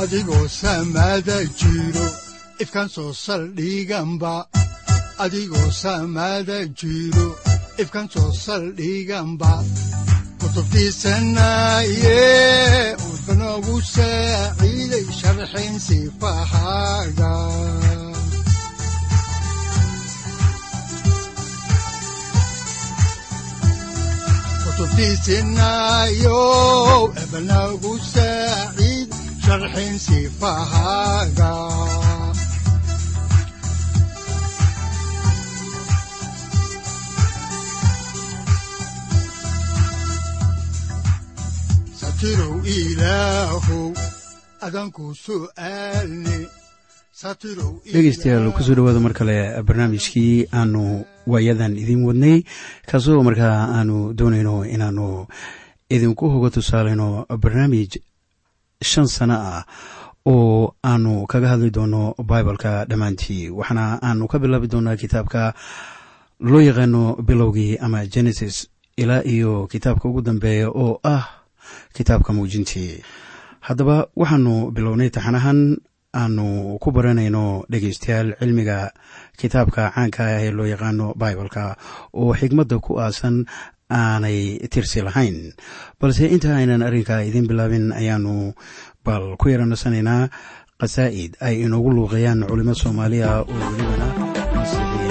adigoo samaada jiro ifkan soo saldhiganba adigoo samaada jiro ifkan soo saldhiganba kutubtiisanaaye wuxunogu saaciiday sharxin sifahaaga kutubtiisinaayo ebnagu saaciid sharxin sifahaaga satirow ilaahow ku soo dhawaada mar kale barnaamijkii aanu waayadan idiin wadnay. Kaasoo markaa aanu doonayno inaanu idinku hoga tusaaleyno barnaamij shan sano ah oo aanu kaga hadli doono bibaleka dhammaantii. Waxaana aanu ka bilaabi doonaa kitaabka loo yaqaano bilowgii ama genesis ilaa iyo kitaabka ugu dambeeya oo ah kitaabka muujintii. Haddaba waxaanu bilownay taxanahan aanu ku baranayno dhegeystayaal cilmiga kitaabka caanka ah ee loo yaqaano bibaleka oo xigmadda ku aasan aanay tirsi lahayn. Balse inta aynan arrinkaa idiin bilaabin ayaanu bal ku yaranasanaynaa khasaa'id ay inoogu luuqeeyaan culimo soomaaliya oo welibana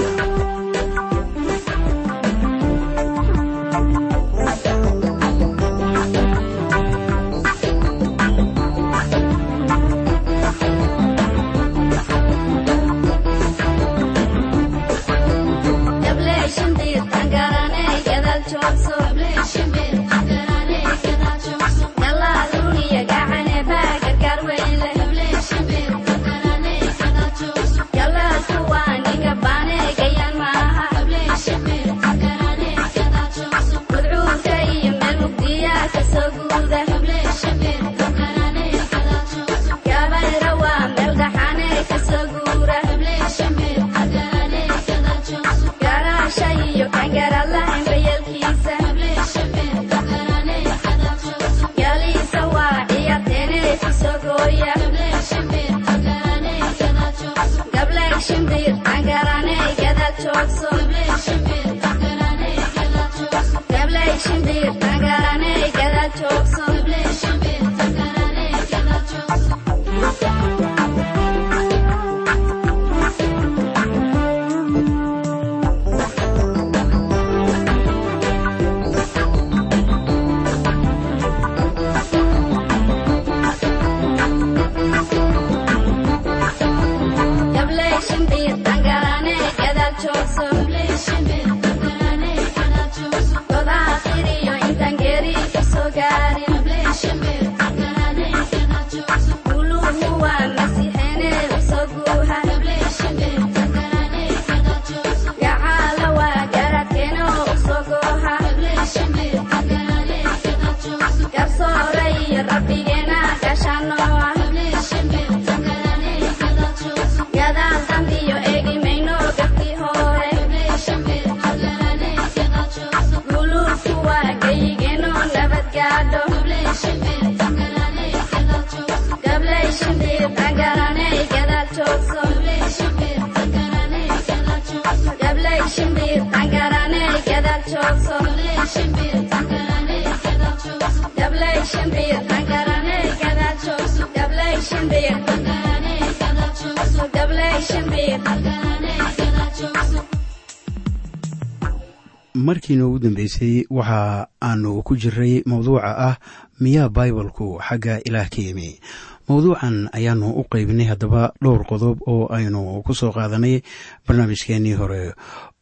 markii noogu dambeysay waxa aanu ku jiray mawduuca ah miyaa baibalku xagga ilaah ka yimi. Mawduucan ayaanu u qaybinay haddaba dhowr qodob oo aynu ku soo qaadanay barnaamijkeenii hore.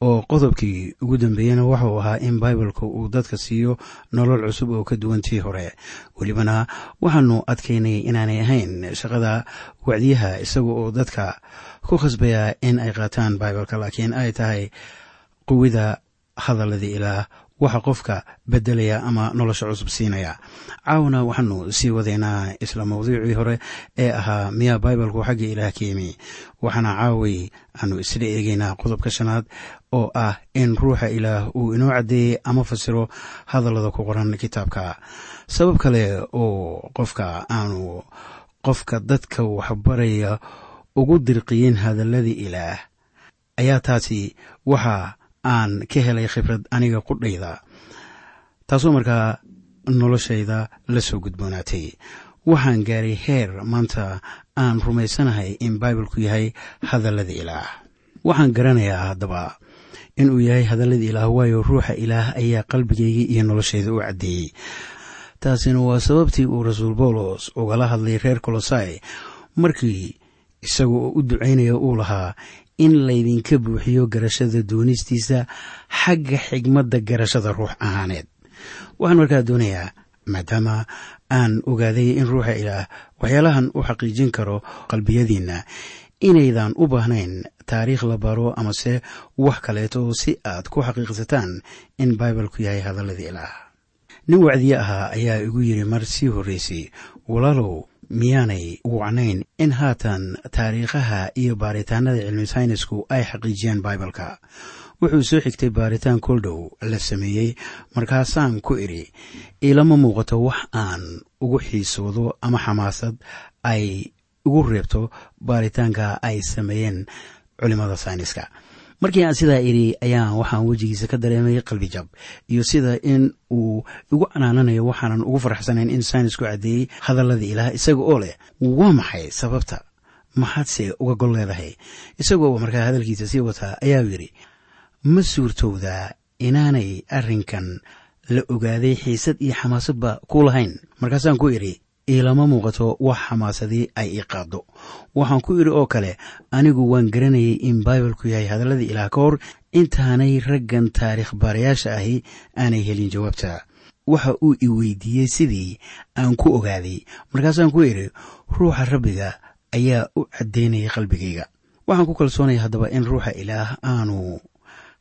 Oo qodobkii ugu dambeeyena wuxuu ahaa in baibalka uu dadka siiyo nolol cusub oo ka duwan tii hore. Welibana waxaanu adkaynay inaanay ahayn shaqada wacdiyaha isaga oo dadka ku khasbaya in ay qaataan baibalka laakiin ay tahay quwida hadalladii ilaah waxa qofka bedelaya ama nolosha cusub siinaya. Caawana waxaanu sii wadaynaa isla mawduucii hore ee ahaa miyaa baibalku xagga ilaah ka yimi. Waxaana caaway aanu isla eegeynaa qodobka shanaad oo ah in ruuxa ilaah uu inoo caddeeyey ama fasiro hadallada ku qoran kitaabka. Sabab kale oo qofka aanu qofka dadka waxbaraya ugu dirqiyin hadalladii ilaah ayaa taasi waxa aan ka helay khibrad aniga qudhayda taasoo markaa noloshayda la soo gudboonaatay. Waxaan gaaray heer maanta aan rumaysanahay in baibalku yahay hadallada ilaah. Waxaan garanayaa haddaba inuu yahay hadallada ilaah waayo ruuxa ilaah ayaa qalbigayga iyo noloshayda u caddeeyey taasina waa sababtii uu rasuul boolos ugala hadlay reer kolosai markii isaga oo u ducaynaya uu lahaa in laydinka buuxiyo garashada doonistiisa xagga xigmadda garashada ruux ahaaneed. Waxaan markaa doonayaa maadaama aan ogaaday in ruuxa ilaah waxyaalahan u xaqiijin karo qalbiyadiinna inaydan u baahnayn taariikh la baro amase wax kaleeto si aad ku xaqiiqsataan in baibalku yahay hadalladii ilaah. Nin wacdiye ahaa ayaa igu yidhi mar sii horraysay walaalow miyaanay wacnayn in haatan taariikhaha iyo baaritaanada cilmi saynisku ay xaqiijiyaan baibalka. Wuxuu soo xigtay baaritaan koldhow la sameeyey markaasaan ku idhi ilama muuqato wax aan ugu xiisoodo ama xamaasad ay ugu reebto baaritaanka ay sameeyeen culimada sayniska markii aan sidaa idhi ayaan waxaan wejigiisa ka dareemay qalbijab iyo sida in uu igu canaananayo waxaanan ugu faraxsanayn in saynisku caddeeyey hadalladii ilaah isaga oo leh. Waa maxay sababta? Maxaadse uga gol leedahay? Isagoo markaa hadalkiisa sii wataa ayaa yidhi ma suurtowdaa inaanay arrinkan la ogaaday xiisad iyo xamaasadba ku lahayn. Markaasaan ku idhi ilama muuqato wax xamaasadii ay ii qaado waxaan ku idhi oo kale anigu waan garanayay in baibalku yahay hadalladii ilaah ka hor. Intaanay raggan taariikh baarayaasha ahi aanay helin jawaabta. Waxa uu i weydiiyey sidii aan ku ogaaday. Markaasaan ku idhi ruuxa rabbiga ayaa u caddaynaya qalbigayga. Waxaan ku kalsoonaya haddaba in ruuxa ilaah aanu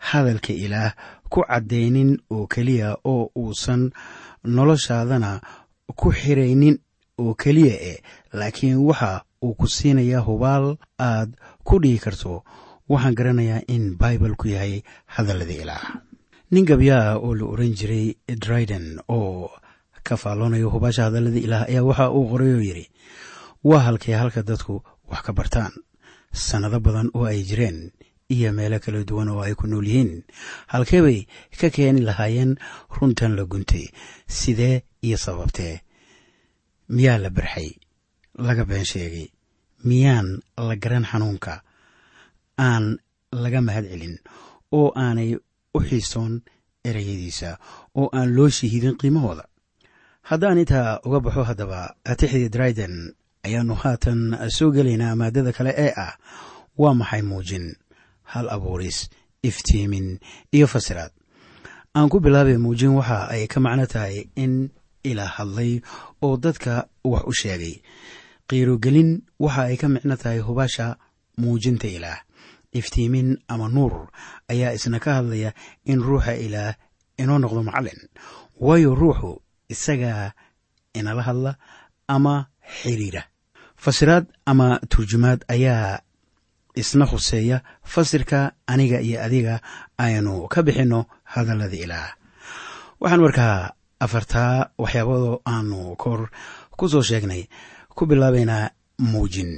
hadalka ilaah ku caddaynin oo keliya oo uusan noloshaadana ku xiraynin oo keliya eh laakiin waxa uu ku siinayaa hubaal aad ku dhihi karto. Waxaan garanayaa in baibalku yahay hadalladii ilaah nin gabyaa oo la oran jiray dryden oo ka faalloonayo hubaasha hadalladii ilaah ayaa waxa uu qoray oo yidhi waa halkee halka dadku wax ka bartaan. Sannado badan oo ay jireen iyo meelo kala duwan oo ay ku nool yihiin. Halkee bay ka keeni lahaayeen runtan la guntay sidee iyo sababtee miyaa la barxay laga been sheegay miyaan la garan xanuunka aan laga mahad celin oo aanay u xiisoon ereyadiisa oo aan loo shihidin qiimahooda. Haddaan intaa uga baxo haddaba atixdii dryden ayaannu haatan soo gelaynaa maadada kale ee ah waa maxay muujin? Hal abuuris iftiimin iyo fasiraad. Aan ku bilaabay muujin waxa ay ka macno tahay in ilaa hadlay oo dadka wax u sheegay. Qiirogelin waxa ay ka micno tahay hubaasha muujinta ilaah. Iftiimin ama nuur ayaa isna ka hadlaya in ruuxa ilaah inoo noqdo macallin waayo ruuxu isagaa inala hadla ama xiriira. Fasiraad ama turjumaad ayaa isna khuseeya fasirka aniga iyo adiga aynu ka bixinno hadallada ilaah. Waxaan markaa afartaa waxyaabado aanu kor ku soo sheegnay ku bilaabaynaa muujin.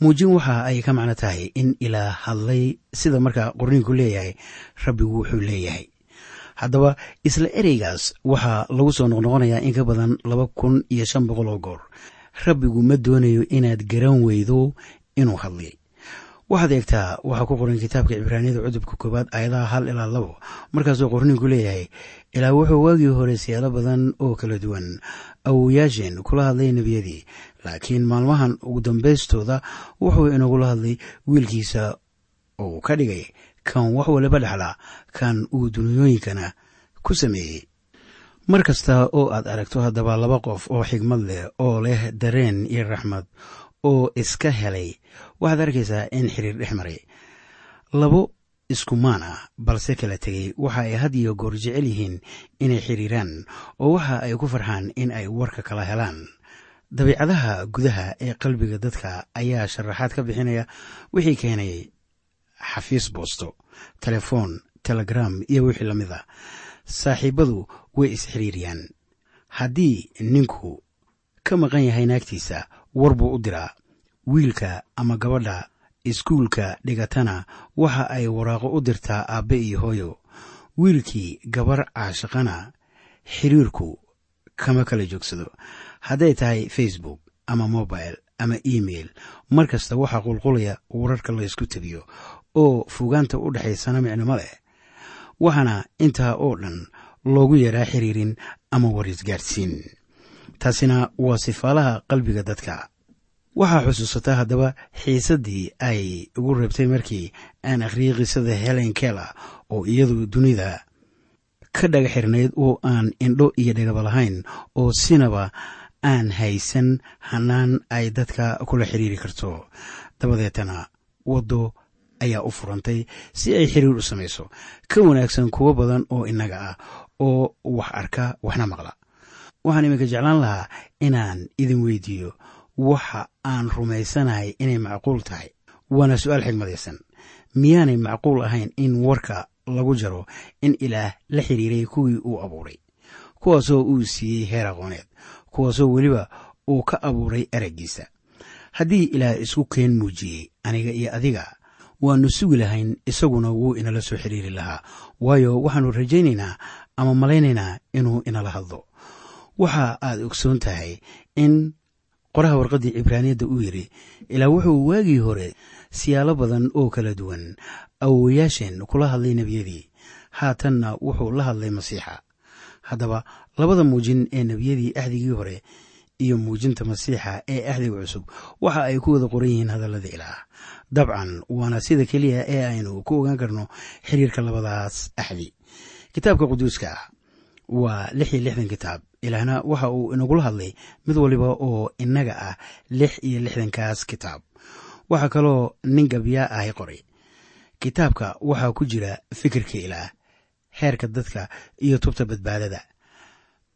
Muujin waxa ay ka macno tahay in ilaa hadlay sida markaa qorniinku leeyahay rabbigu wuxuu leeyahay. Haddaba isla ereygaas waxaa lagu soo noqnoqonayaa in ka badan laba kun iyo shan boqol oo goor. Rabbigu ma doonayo inaad garan weydo inuu hadlay waxaad eegtaa waxaa ku qoran kitaabka cibraaniyada cudubka koowaad ayadaha hal ilaa labo. Markaasuu qorninku leeyahay ilaa wuxuu waagii hore siyaalo badan oo kala duwan awowayaasheen kula hadlay nebiyadii. Laakiin maalmahan ugu dambaystooda wuxuu inagula hadlay wiilkiisa oo ka dhigay kan wax waliba dhexla kan uu duniyooyinkana ku sameeyey. Mar kasta oo aad aragto haddaba laba qof oo xigmad leh oo leh dareen iyo raxmad oo iska helay. Waxaad arkaysaa in xiriir dhex maray. Labo iskumaan ah balse kala tegey waxa ay had iyo goor jecel yihiin inay xiriiraan oo waxa ay ku farxaan in ay warka kala helaan. Dabiicadaha gudaha ee qalbiga dadka ayaa sharaxaad ka bixinaya wixii keenay xafiis boosto telefoon telegram iyo wixii la mid a saaxiibadu way isxiriiriyaan haddii ninku ka maqan yahay naagtiisa war buu u diraa. Wiilka ama gabadha iskuulka dhigatana waxa ay waraaqo u dirtaa aabbe iyo hooyo. Wiilkii gabar caashaqana xiriirku kama kala joogsado. Hadday tahay facebook ama mobile ama email mar kasta waxaa qulqulaya wararka la ysku tabiyo oo fogaanta u dhexaysana micnimo leh. Waxaana intaa oo dhan loogu yaraa xiriirin ama warisgaadhsiin taasina waa sifaalaha qalbiga dadka. Waxaa xusuusataa haddaba xiisaddii ay ugu reebtay markii aan akhriyey qisada helen kela oo iyadu dunida ka dhaga xirnayd oo aan indho iyo dhegaba lahayn oo sinaba aan haysan hanaan ay dadka kula xiriiri karto. Dabadeetana waddo ayaa u furantay si ay xiriir u samayso. Ka wanaagsan kuwo badan oo innaga ah oo wax arka waxna maqla waxaan iminka jeclaan lahaa inaan idin weydiiyo waxa aan rumaysanahay inay macquul tahay waana su'aal xigmadaysan. Miyaanay macquul ahayn in warka lagu jaro in ilaah la xiriiray kuwii uu abuuray kuwaasoo uu siiyey heer aqooneed kuwaasoo weliba uu ka abuuray eraggiisa haddii ilaah isku keen muujiyey aniga iyo adiga waannu sugi lahayn isaguna wuu inala soo xiriiri lahaa waayo waxaannu rajaynaynaa ama malaynaynaa inuu inala hadlo waxa aad ogsoon tahay in qoraha warqaddii cibraaniyadda uu yidhi ilaa wuxuu waagii hore siyaalo badan oo kala duwan awowayaasheen kula hadlay nebiyadii. Haatanna wuxuu la hadlay masiixa. Haddaba labada muujin ee nebiyadii axdigii hore iyo muujinta masiixa ee axdiga cusub waxa ay ku wada qoran yihiin hadallada ilaah. Dabcan waana sida keliya ee aynu ku ogaan karno xiriirka labadaas axdi kitaabka quduuska waa lix iyo lixdan kitaab. Ilaahna waxa uu inagula hadlay mid waliba oo innaga ah lix iyo lixdankaas kitaab. Waxaa kaloo nin gabyaa ahi qoray. Kitaabka waxaa ku jira fikirka ilaah heerka dadka iyo tubta badbaadada.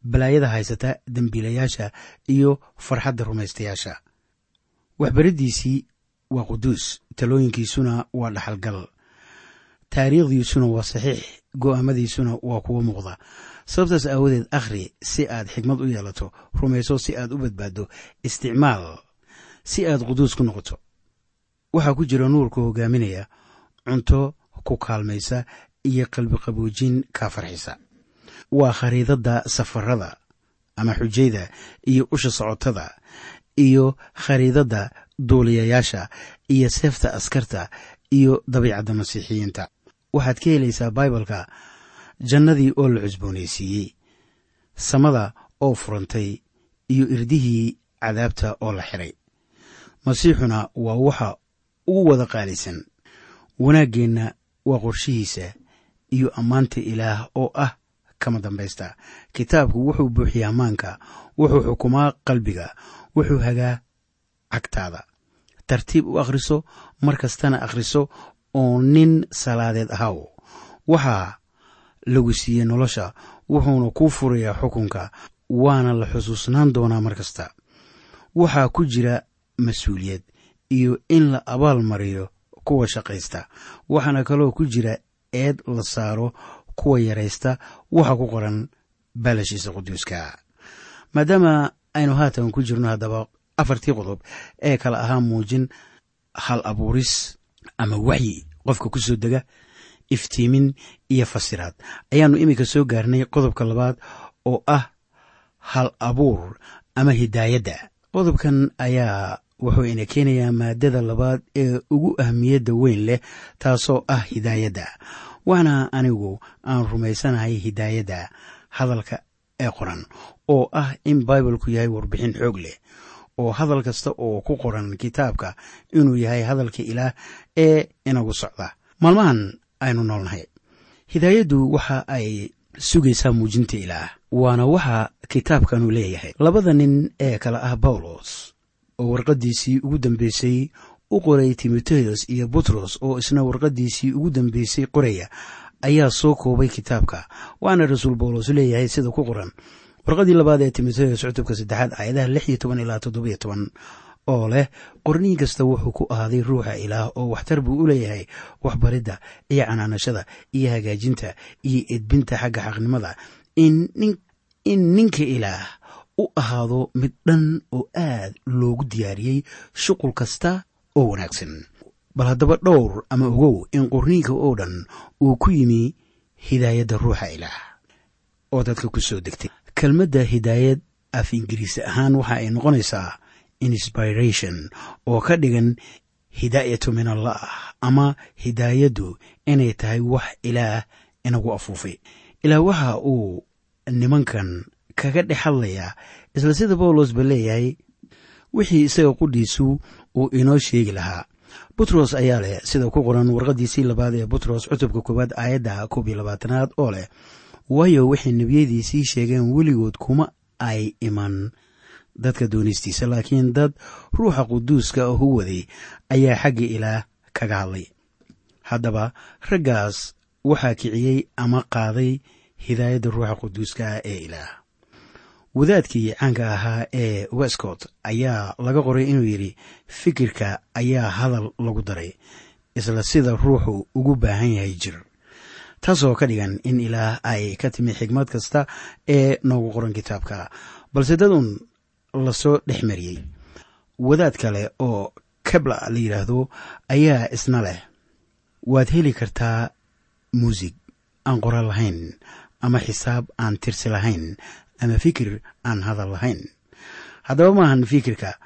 Balaayada haysata dembiilayaasha iyo farxadda rumaystayaasha. Waxbariddiisii waa quduus talooyinkiisuna waa dhaxalgal. Taariikhdiisuna waa saxiix go'aamadiisuna waa kuwo muuqda sababtaas aawadeed akhri si aad xigmad u yeelato rumayso si aad u badbaaddo isticmaal si aad quduus ku noqoto. Waxaa ku jira nuurka hogaaminaya cunto ku kaalmaysa iyo qalbi qaboojin kaa farxisa. Waa khariidadda safarada ama xujayda iyo usha socotada iyo khariidadda duuliyayaasha iyo seefta askarta iyo dabiicadda masiixiyiinta. Waxaad ka helaysaa baibalka jannadii oo la cusboonaysiiyey samada oo furantay iyo irdihii cadaabta oo la xiray. Masiixuna waa waxa ugu wada qaalisan. Wanaaggeenna waa qorshihiisa iyo ammaanta ilaah oo ah kama dambaysta. Kitaabku wuxuu buuxiyaa maanka wuxuu xukumaa qalbiga wuxuu hagaa cagtaada. Tartiib u akhriso mar kastana akhriso oo nin salaadeed ahaw waxaa lagu siiyey nolosha wuxuuna kuu furayaa xukunka waana la xusuusnaan doonaa mar kasta. Waxaa ku jira mas'uuliyad iyo in la abaal mariyo kuwa shaqaysta waxaana kaloo ku jira eed la saaro kuwa yaraysta waxa ku qoran baalashiisa quduuska. Maadaama aynu haatan ku jirno haddaba afartii qodob ee kale ahaa muujin hal abuuris ama waxyi qofka ku soo dega iftiimin iyo fasiraad. Ayaannu iminka soo gaarnay qodobka labaad oo ah hal abuur ama hidaayadda. Qodobkan ayaa wuxuu ina keenayaa maadada labaad ee ugu ahmiyadda weyn leh taasoo ah hidaayadda. Waxna anigu aan rumaysanahay hidaayadda hadalka ee qoran oo ah in baibalku yahay warbixin xoog leh oo hadal kasta oo ku qoran kitaabka inuu yahay hadalka ilaah ee inagu socda. Maalmahan aynu noolnahay. Hidaayaddu waxa ay sugaysaa muujinta ilaah waana waxa kitaabkanu leeyahay. Labada nin ee kale ah bawlos oo warqaddiisii ugu dambeysay u qoray timoteos iyo butros oo isna warqaddiisii ugu dambeysay qoraya ayaa soo koobay kitaabka waana rasuul bawlos leeyahay sida ku qoran. Warqaddii labaad ee timoteos cutubka saddexaad aayadaha lix iyo toban ilaa toddobiyo toban oo leh qorniin kasta wuxuu ku ahaaday ruuxa ilaah oo waxtar buu u leeyahay waxbaridda iyo canaanashada iyo hagaajinta iyo edbinta xagga xaqnimada. In ninka ilaah u ahaado mid dhan oo aad loogu diyaariyey shuqul kasta oo wanaagsan. Bal haddaba dhowr ama ogow in qorniinka oo dhan uu ku yimi hidaayadda ruuxa ilaah. Oo dadka ku soo degtay. Kelmadda hidaayad af ingiriisi ahaan waxa ay noqonaysaa inspiration oo ka dhigan hidaayatu min allah ama hidaayaddu inay tahay wax ilaah inagu afuufay. Ilaah waxa uu nimankan kaga dhex hadlayaa isla sida bawlos ba leeyahay wixii isaga qudhiisu uu inoo sheegi lahaa. Butros ayaa leh sida ku qoran warqaddiisii labaad ee butros cutubka koowaad aayadda koob iyo labaatanaad oo leh waayo waxay nebiyadiisii sheegeen weligood kuma ay iman dadka doonistiisa laakiin dad ruuxa quduuska ah u waday ayaa xagga ilaah kaga hadlay. Haddaba raggaas waxaa kiciyey ama qaaday hidaayadda ruuxa quduuska ah ee ilaah. Wadaadkii caanka ahaa ee westcott ayaa laga qoray inuu yidhi fikirka ayaa hadal lagu daray isla sida ruuxu ugu baahan yahay jir. Taasoo ka dhigan in ilaah ay ka timi xigmad kasta ee noogu qoran kitaabka. Balse dad un la soo dhex mariyey. Wadaad kale oo kebla la yidhaahdo ayaa isna leh. Waad heli kartaa muusig aan qoral lahayn ama xisaab aan tirsi lahayn ama fikir aan hadal lahayn. Haddaba maahan fikirka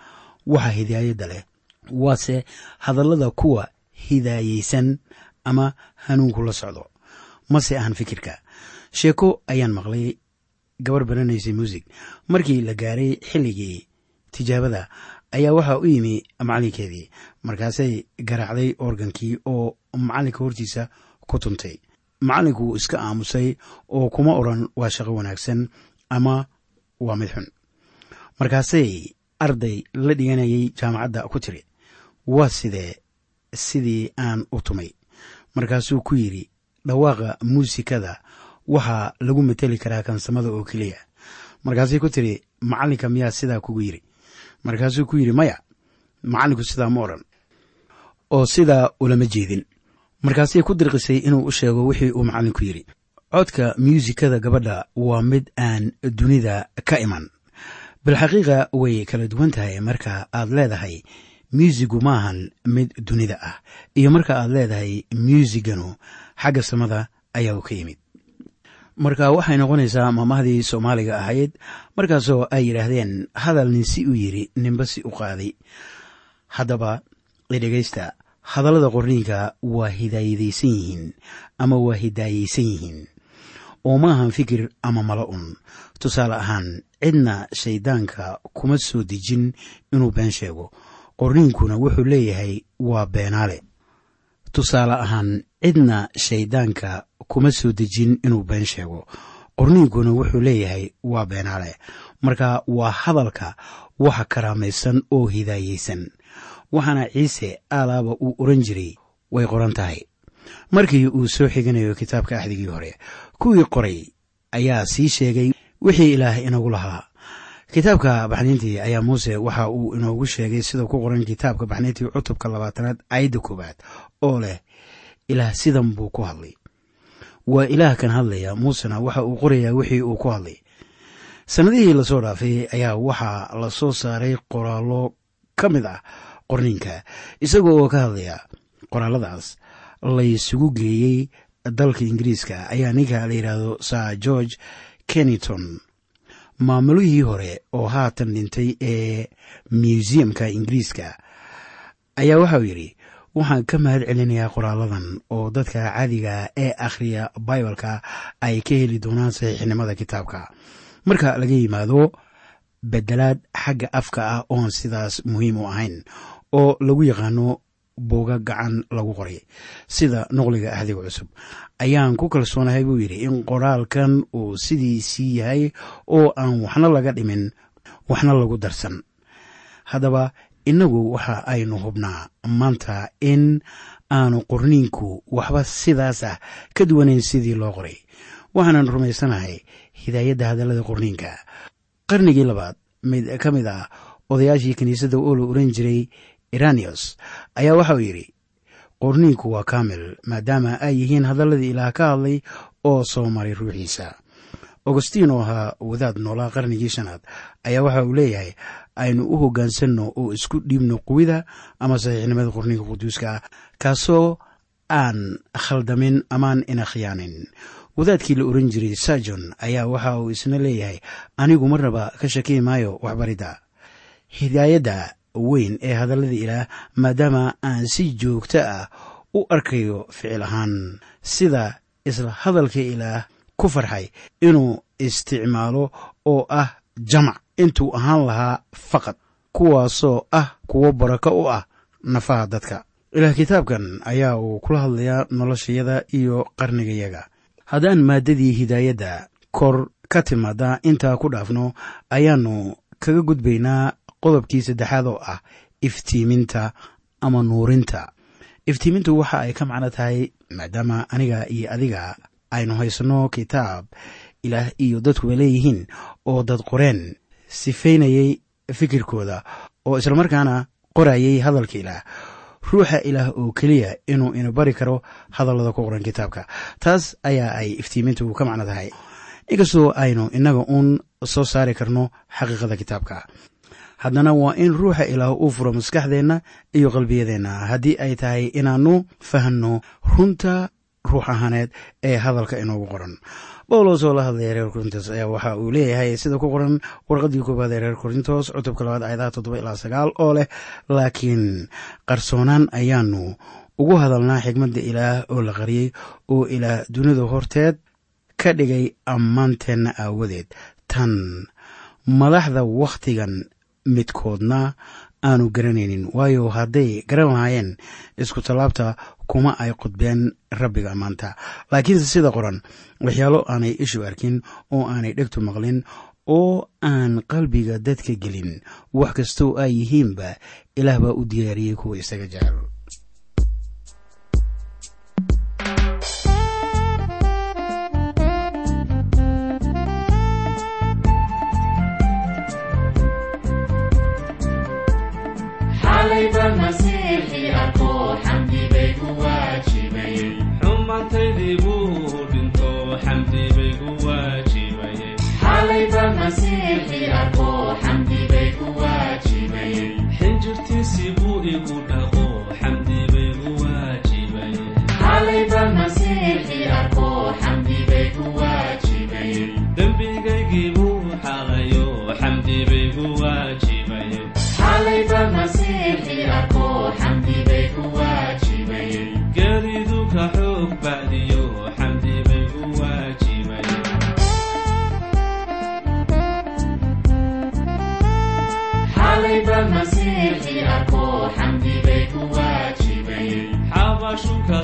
waxa hidaayadda leh. Waase hadallada kuwa hidaayeysan ama hanuunku la socdo. Mase ahan fikirka. Sheeko ayaan maqlay gabar baranaysay muusig. Markii la gaaray xilligii tijaabada ayaa waxaa u yimi macalinkeedii markaasay garaacday organkii oo macalinka hortiisa ku tuntay. Macallinku wuu iska aamusay oo kuma odran waa shaqo wanaagsan ama waa mid xun. Markaasay arday la dhiganayay jaamacadda ku tiri waa sidee sidii aan u tumay. Markaasuu ku yidhi dhawaaqa muusikada waxaa lagu mateli karaa kansamada oo keliya. Markaasay ku tiri macallinka miyaa sidaa kugu yidhi? Markaasuu ku yidhi maya macallinku sidaa ma odhan oo sidaa ulama jeedin. Markaasay ku dirqisay inuu u sheego wixii uu macallinku yidhi. Codka muusikada gabadha waa mid aan dunida ka iman. Bilxaqiiqa way kala duwan tahay marka aad leedahay muusigu maahan mid dunida ah iyo marka aad leedahay muusiganu xagga samada ayaa ka yimid marka waxay noqonaysaa maamahdii soomaaliga ahayd markaasoo ay yidhaahdeen hadal nin si u yidhi ninba si u qaaday. Haddaba dhegaysta hadallada qorniinka waa hidaayadaysan yihiin ama waa hidaayaysan yihiin oo maahan fikir ama malo un. Tusaale ahaan cidna shayddaanka kuma soo dejin inuu been sheego. Qorniinkuna wuxuu leeyahay waa beenaale. Tusaale ahaan cidna shayddaanka kuma soo dejin inuu been sheego. Qorniinkuna wuxuu leeyahay waa beenaale. Marka waa hadalka waxa karaamaysan oo hidaayaysan waxaana ciise aalaaba uu oran jiray way qoran tahay. Markii uu soo xiganayo kitaabka axdigii hore kuwii qoray ayaa sii sheegay wixii ilaah inagu lahaa. Kitaabka baxniintii ayaa muuse waxa uu inoogu sheegay sida ku qoran kitaabka baxniintii cutubka labaatanaad aayadda koowaad oo leh ilaah sidan buu ku hadlay. Waa ilaah kan hadlaya muusena waxa uu qorayaa wixii uu ku hadlay. Sannadihii la soo dhaafay ayaa waxaa la soo saaray qoraallo ka mid ah qorniinka isaga oo ka hadlaya qoraaladaas laysugu geeyey dalka ingiriiska ayaa ninka la yidhaahdo sir george kenington. Maamulihii hore oo haatan dhintay ee museumka ingiriiska ayaa waxauu yidhi waxaan ka mahad celinayaa qoraaladan oo dadka caadiga ee akhriya baibalka ay ka heli doonaan saxiixnimada kitaabka. Marka laga yimaado bedelaad xagga afka ah oon sidaas muhiim u ahayn oo lagu yaqaano booga gacan lagu qoray sida noqliga ahdiga cusub. Ayaan ku kalsoonahay buu yidhi in qoraalkan uu sidiisii yahay oo aan waxna laga dhimin waxna lagu darsan. Haddaba innagu waxa aynu hubnaa maanta in aanu qorniinku waxba sidaas ah ka duwanayn sidii loo qoray. Waxaanan rumaysanahay hidaayadda hadallada qorniinka. Qarnigii labaad mid ka mid ah odayaashii kiniisadda oo la oran jiray iranius ayaa waxa uu yidhi qorniinku waa kaamil maadaama ay yihiin hadalladii ilaah ka hadlay oo soo maray ruuxiisa. Augustiin oo ahaa wadaad noolaa qarnigii shanaad ayaa waxa uu leeyahay aynu u hoggaansanno oo isku dhiibno quwida ama saxiixnimada qorniinka quduuska. Kaasoo aan khaldamin amaan ina khiyaanin wadaadkii la oran jiray sajon ayaa waxa uu isna leeyahay anigu marnaba ka shakii maayo waxbaridda. Hidaayadda weyn ee hadallada ilaah maadaama aan si joogto ah u arkayo ficil ahaan sida isla hadalka ilaah ku farxay inuu isticmaalo oo ah jamac intuu ahaan lahaa faqad kuwaasoo ah kuwo barako u ah nafaha dadka. Ilaah kitaabkan ayaa uu kula hadlayaa noloshayada iyo qarnigayaga. Haddaan maaddadii hidaayadda kor ka timaada intaa ku dhaafno ayaannu kaga gudbaynaa qodobkii saddexaad oo ah iftiiminta ama nuurinta. Iftiimintu waxa ay ka macno tahay maadaama aniga iyo adiga aynu haysanno kitaab ilaah iyo dadkuba leeyihiin oo dad qoreen sifaynayay fikirkooda oo islamarkaana qorayay hadalka ilaah. Ruuxa ilaah oo keliya inuu ina bari karo hadallada ku qoran kitaabka. Taas ayaa ay iftiimintu ka macno tahay. Inkastoo aynu innaga uun soo saari karno xaqiiqada kitaabka. Haddana waa in ruuxa ilaah uu furo maskaxdeenna iyo qalbiyadeenna. Haddii ay tahay inaannu fahanno runta ruux ahaaneed ee hadalka inoogu qoran. Bawlos oo la hadlaya reer korintos ayaa waxa uu leeyahay sida ku qoran warqadii koowaad ee reer korintos cutubka labaad ayadaha toddoba ilaa sagaal oo leh laakiin qarsoonaan ayaanu ugu hadalnaa xigmadda ilaah oo la qariyey oo ilaah dunida horteed ka dhigay ammaanteenna aawadeed. Tan madaxda wakhtigan midkoodna aanu garanaynin. Waayo hadday garan lahaayeen isku tallaabta kuma ay qudbeen rabbiga ammaanta laakiinse sida qoran waxyaalo aanay ishu arkin oo aanay dhegtu maqlin oo aan qalbiga dadka gelin wax kastoo ay yihiinba ilaah baa u diyaariyey kuwa isaga jecel xabashu ka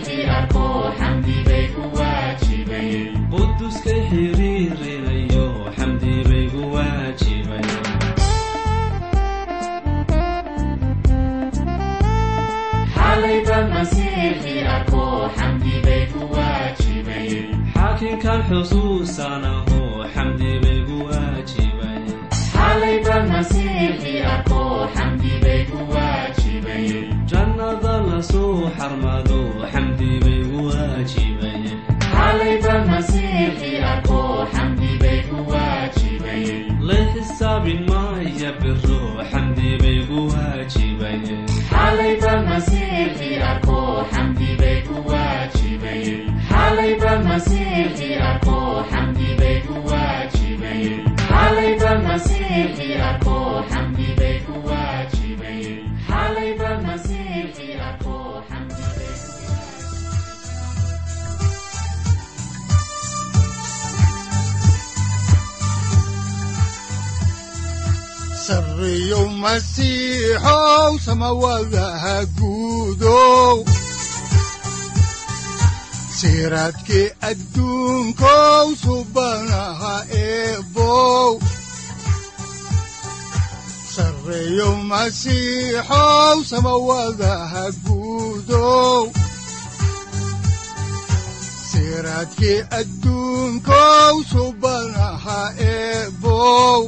masiixii sarreeyow masiixow samawadaha guudow siraadkii adduunkow subanaha eebow sarreeyow masiixow samawadaha guudow siraadkii adduunkow subanaha eebow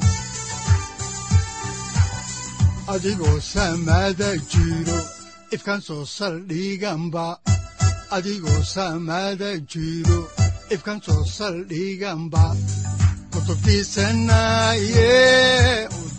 adigoo samada jiro ifkan soo saldhiganba adigoo samada jiro ifkan soo saldhiganba kutubtiisanaye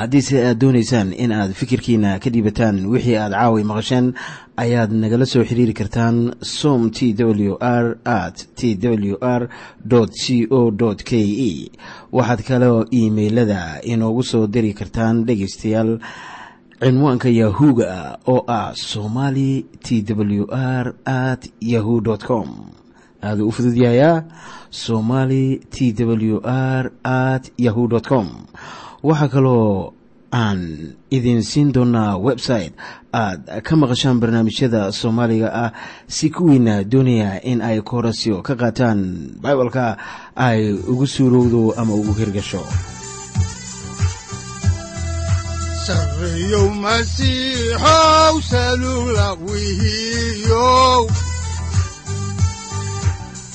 haddiise aad doonaysaan in aad fikirkiina ka dhiibataan wixii aad caawi maqasheen ayaad nagala soo xiriiri kartaan som t w r at t w r c o k e waxaad kaloo iimailada inoogu soo diri kartaan dhegaystayaal cinwaanka yahu-ga oo ah somali t w r at yahu com. Aaduu u fududyahayaa somali t w r at yahu com waxaa kaloo aan idin siin doonaa website aad ka maqashaan barnaamijyada soomaaliga ah si kuwiina doonaya in ay koorasyo ka qaataan bibalka ay ugu suurowdo ama ugu hirgasho